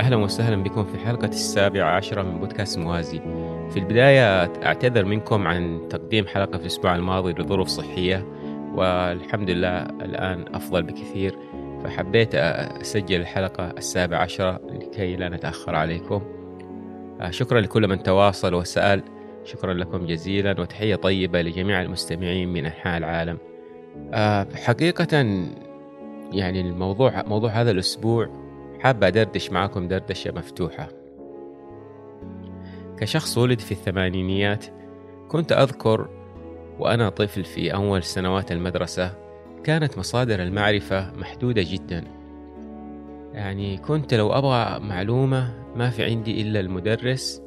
أهلا وسهلا بكم في الحلقة السابعة عشرة من بودكاست موازي. في البداية أعتذر منكم عن تقديم حلقة في الأسبوع الماضي لظروف صحية والحمد لله الآن أفضل بكثير. فحبيت أسجل الحلقة السابعة عشرة لكي لا نتأخر عليكم. شكرا لكل من تواصل وسأل. شكرا لكم جزيلا وتحية طيبة لجميع المستمعين من أنحاء العالم. حقيقة يعني الموضوع موضوع هذا الأسبوع حابة أدردش معاكم دردشة مفتوحة. كشخص ولد في الثمانينيات كنت أذكر وأنا طفل في أول سنوات المدرسة كانت مصادر المعرفة محدودة جدا. يعني كنت لو أبغى معلومة ما في عندي إلا المدرس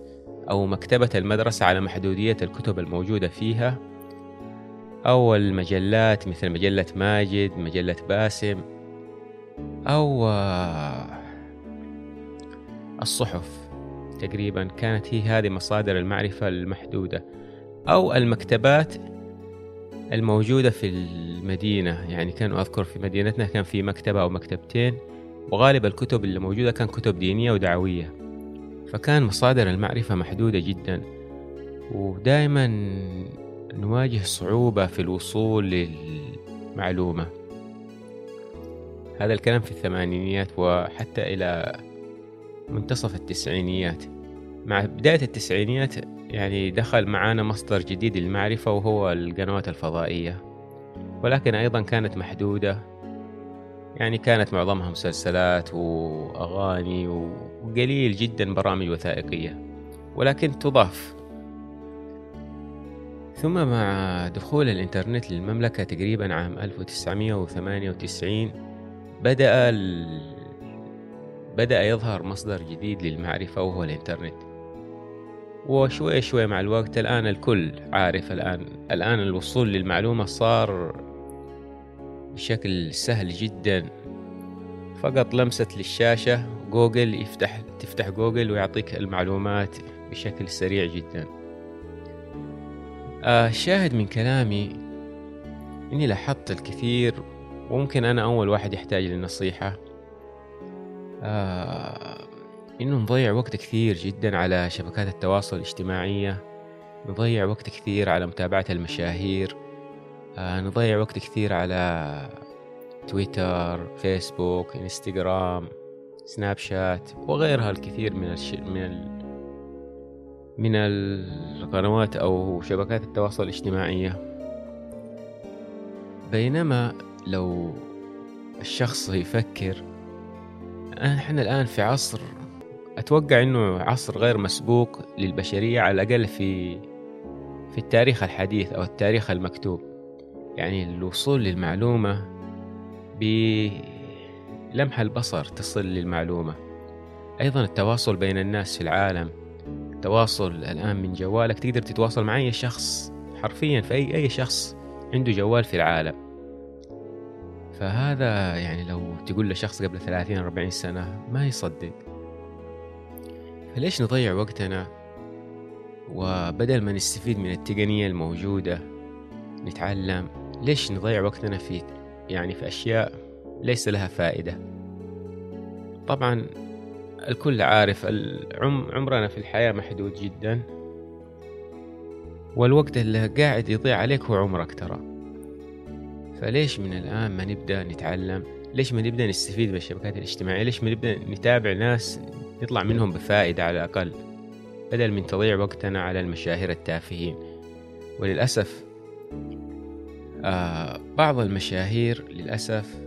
أو مكتبة المدرسة على محدودية الكتب الموجودة فيها. أو المجلات مثل مجلة ماجد مجلة باسم أو الصحف. تقريبا كانت هي هذه مصادر المعرفة المحدودة أو المكتبات الموجودة في المدينة. يعني كان أذكر في مدينتنا كان في مكتبة أو مكتبتين وغالب الكتب اللي موجودة كان كتب دينية ودعوية. فكان مصادر المعرفة محدودة جدا ودائما نواجه صعوبة في الوصول للمعلومة. هذا الكلام في الثمانينيات وحتى إلى منتصف التسعينيات. مع بداية التسعينيات يعني دخل معانا مصدر جديد للمعرفة وهو القنوات الفضائية. ولكن أيضا كانت محدودة. يعني كانت معظمها مسلسلات وأغاني وقليل جدا برامج وثائقية. ولكن تضاف. ثم مع دخول الإنترنت للمملكة تقريبا عام 1998 بدأ بدأ يظهر مصدر جديد للمعرفة وهو الإنترنت. وشوي شوي مع الوقت الآن الكل عارف الآن الآن الوصول للمعلومة صار بشكل سهل جدا. فقط لمسة للشاشة جوجل يفتح تفتح جوجل ويعطيك المعلومات بشكل سريع جدا. الشاهد من كلامي إني لاحظت الكثير وممكن أنا أول واحد يحتاج للنصيحة. آه إنه نضيع وقت كثير جدا على شبكات التواصل الاجتماعية نضيع وقت كثير على متابعة المشاهير آه نضيع وقت كثير على تويتر فيسبوك إنستغرام سناب شات وغيرها الكثير من الش... من ال... من القنوات أو شبكات التواصل الاجتماعية. بينما لو الشخص يفكر إحنا الآن في عصر أتوقع إنه عصر غير مسبوق للبشرية على الأقل في في التاريخ الحديث أو التاريخ المكتوب. يعني الوصول للمعلومة بلمح البصر تصل للمعلومة. أيضا التواصل بين الناس في العالم التواصل الآن من جوالك تقدر تتواصل مع أي شخص حرفيا في أي شخص عنده جوال في العالم. فهذا يعني لو تقول لشخص قبل 30 40 سنة ما يصدق. فليش نضيع وقتنا وبدل ما نستفيد من التقنية الموجودة نتعلم؟ ليش نضيع وقتنا في يعني في أشياء ليس لها فائدة؟ طبعا الكل عارف عمرنا في الحياة محدود جدا. والوقت اللي قاعد يضيع عليك هو عمرك ترى. فليش من الآن ما نبدأ نتعلم؟ ليش ما نبدأ نستفيد من الشبكات الاجتماعية؟ ليش ما نبدأ نتابع ناس نطلع منهم بفائدة على الأقل؟ بدل من تضيع وقتنا على المشاهير التافهين. وللأسف آه بعض المشاهير للأسف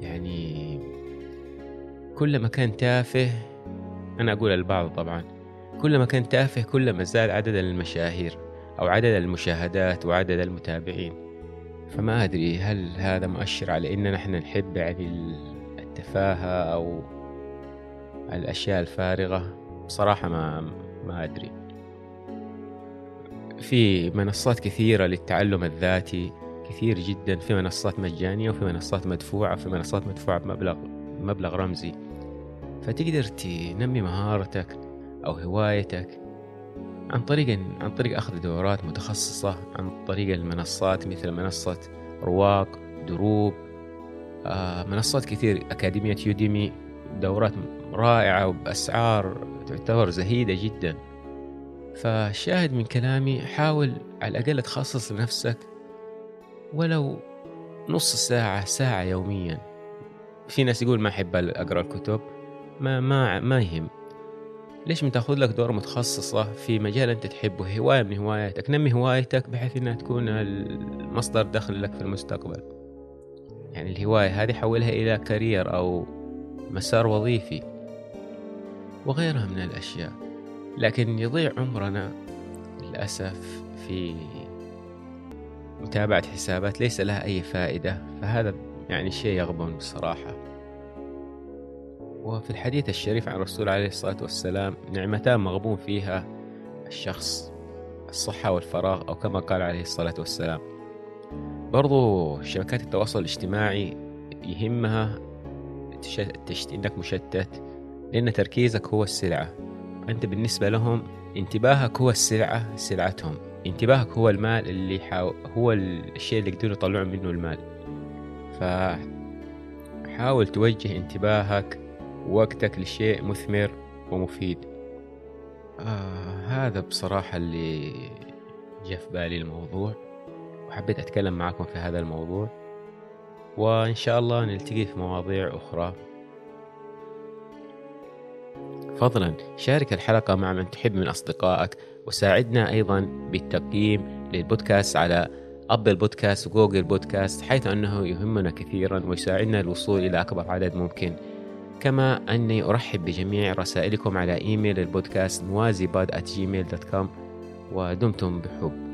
يعني كل ما كان تافه أنا أقول البعض طبعا كل ما كان تافه كل ما زاد عدد المشاهير أو عدد المشاهدات وعدد المتابعين. فما أدري هل هذا مؤشر على إننا نحن نحب يعني التفاهة أو الأشياء الفارغة؟ بصراحة ما ما أدري. في منصات كثيرة للتعلم الذاتي كثير جدا في منصات مجانية وفي منصات مدفوعة في منصات مدفوعة بمبلغ مبلغ رمزي. فتقدر تنمي مهارتك أو هوايتك عن طريق عن طريق أخذ دورات متخصصة عن طريق المنصات مثل منصة رواق دروب آه منصات كثير أكاديمية يوديمي دورات رائعة وبأسعار تعتبر زهيدة جدا. فالشاهد من كلامي حاول على الأقل تخصص لنفسك ولو نص ساعة ساعة يوميا. في ناس يقول ما أحب أقرأ الكتب ما ما ما يهم. ليش ما تاخذ لك دورة متخصصة في مجال أنت تحبه؟ هواية من هواياتك. نمي هوايتك بحيث أنها تكون المصدر دخل لك في المستقبل. يعني الهواية هذه حولها إلى كارير أو مسار وظيفي وغيرها من الأشياء. لكن يضيع عمرنا للأسف في متابعة حسابات ليس لها أي فائدة. فهذا يعني شيء يغبن بصراحة. وفي الحديث الشريف عن الرسول عليه الصلاة والسلام نعمتان مغبون فيها الشخص الصحة والفراغ أو كما قال عليه الصلاة والسلام. برضو شبكات التواصل الاجتماعي يهمها تشت... إنك مشتت لأن تركيزك هو السلعة. أنت بالنسبة لهم انتباهك هو السلعة سلعتهم. انتباهك هو المال اللي حاو... هو الشيء اللي يقدروا يطلعون منه المال. فحاول توجه انتباهك ووقتك لشيء مثمر ومفيد. آه هذا بصراحة اللي جاء في بالي الموضوع وحبيت أتكلم معكم في هذا الموضوع. وإن شاء الله نلتقي في مواضيع أخرى. فضلا شارك الحلقة مع من تحب من أصدقائك وساعدنا أيضا بالتقييم للبودكاست على Apple Podcast و Google Podcast حيث أنه يهمنا كثيرا ويساعدنا الوصول إلى أكبر عدد ممكن. كما أني أرحب بجميع رسائلكم على إيميل البودكاست موازي باد ودمتم بحب.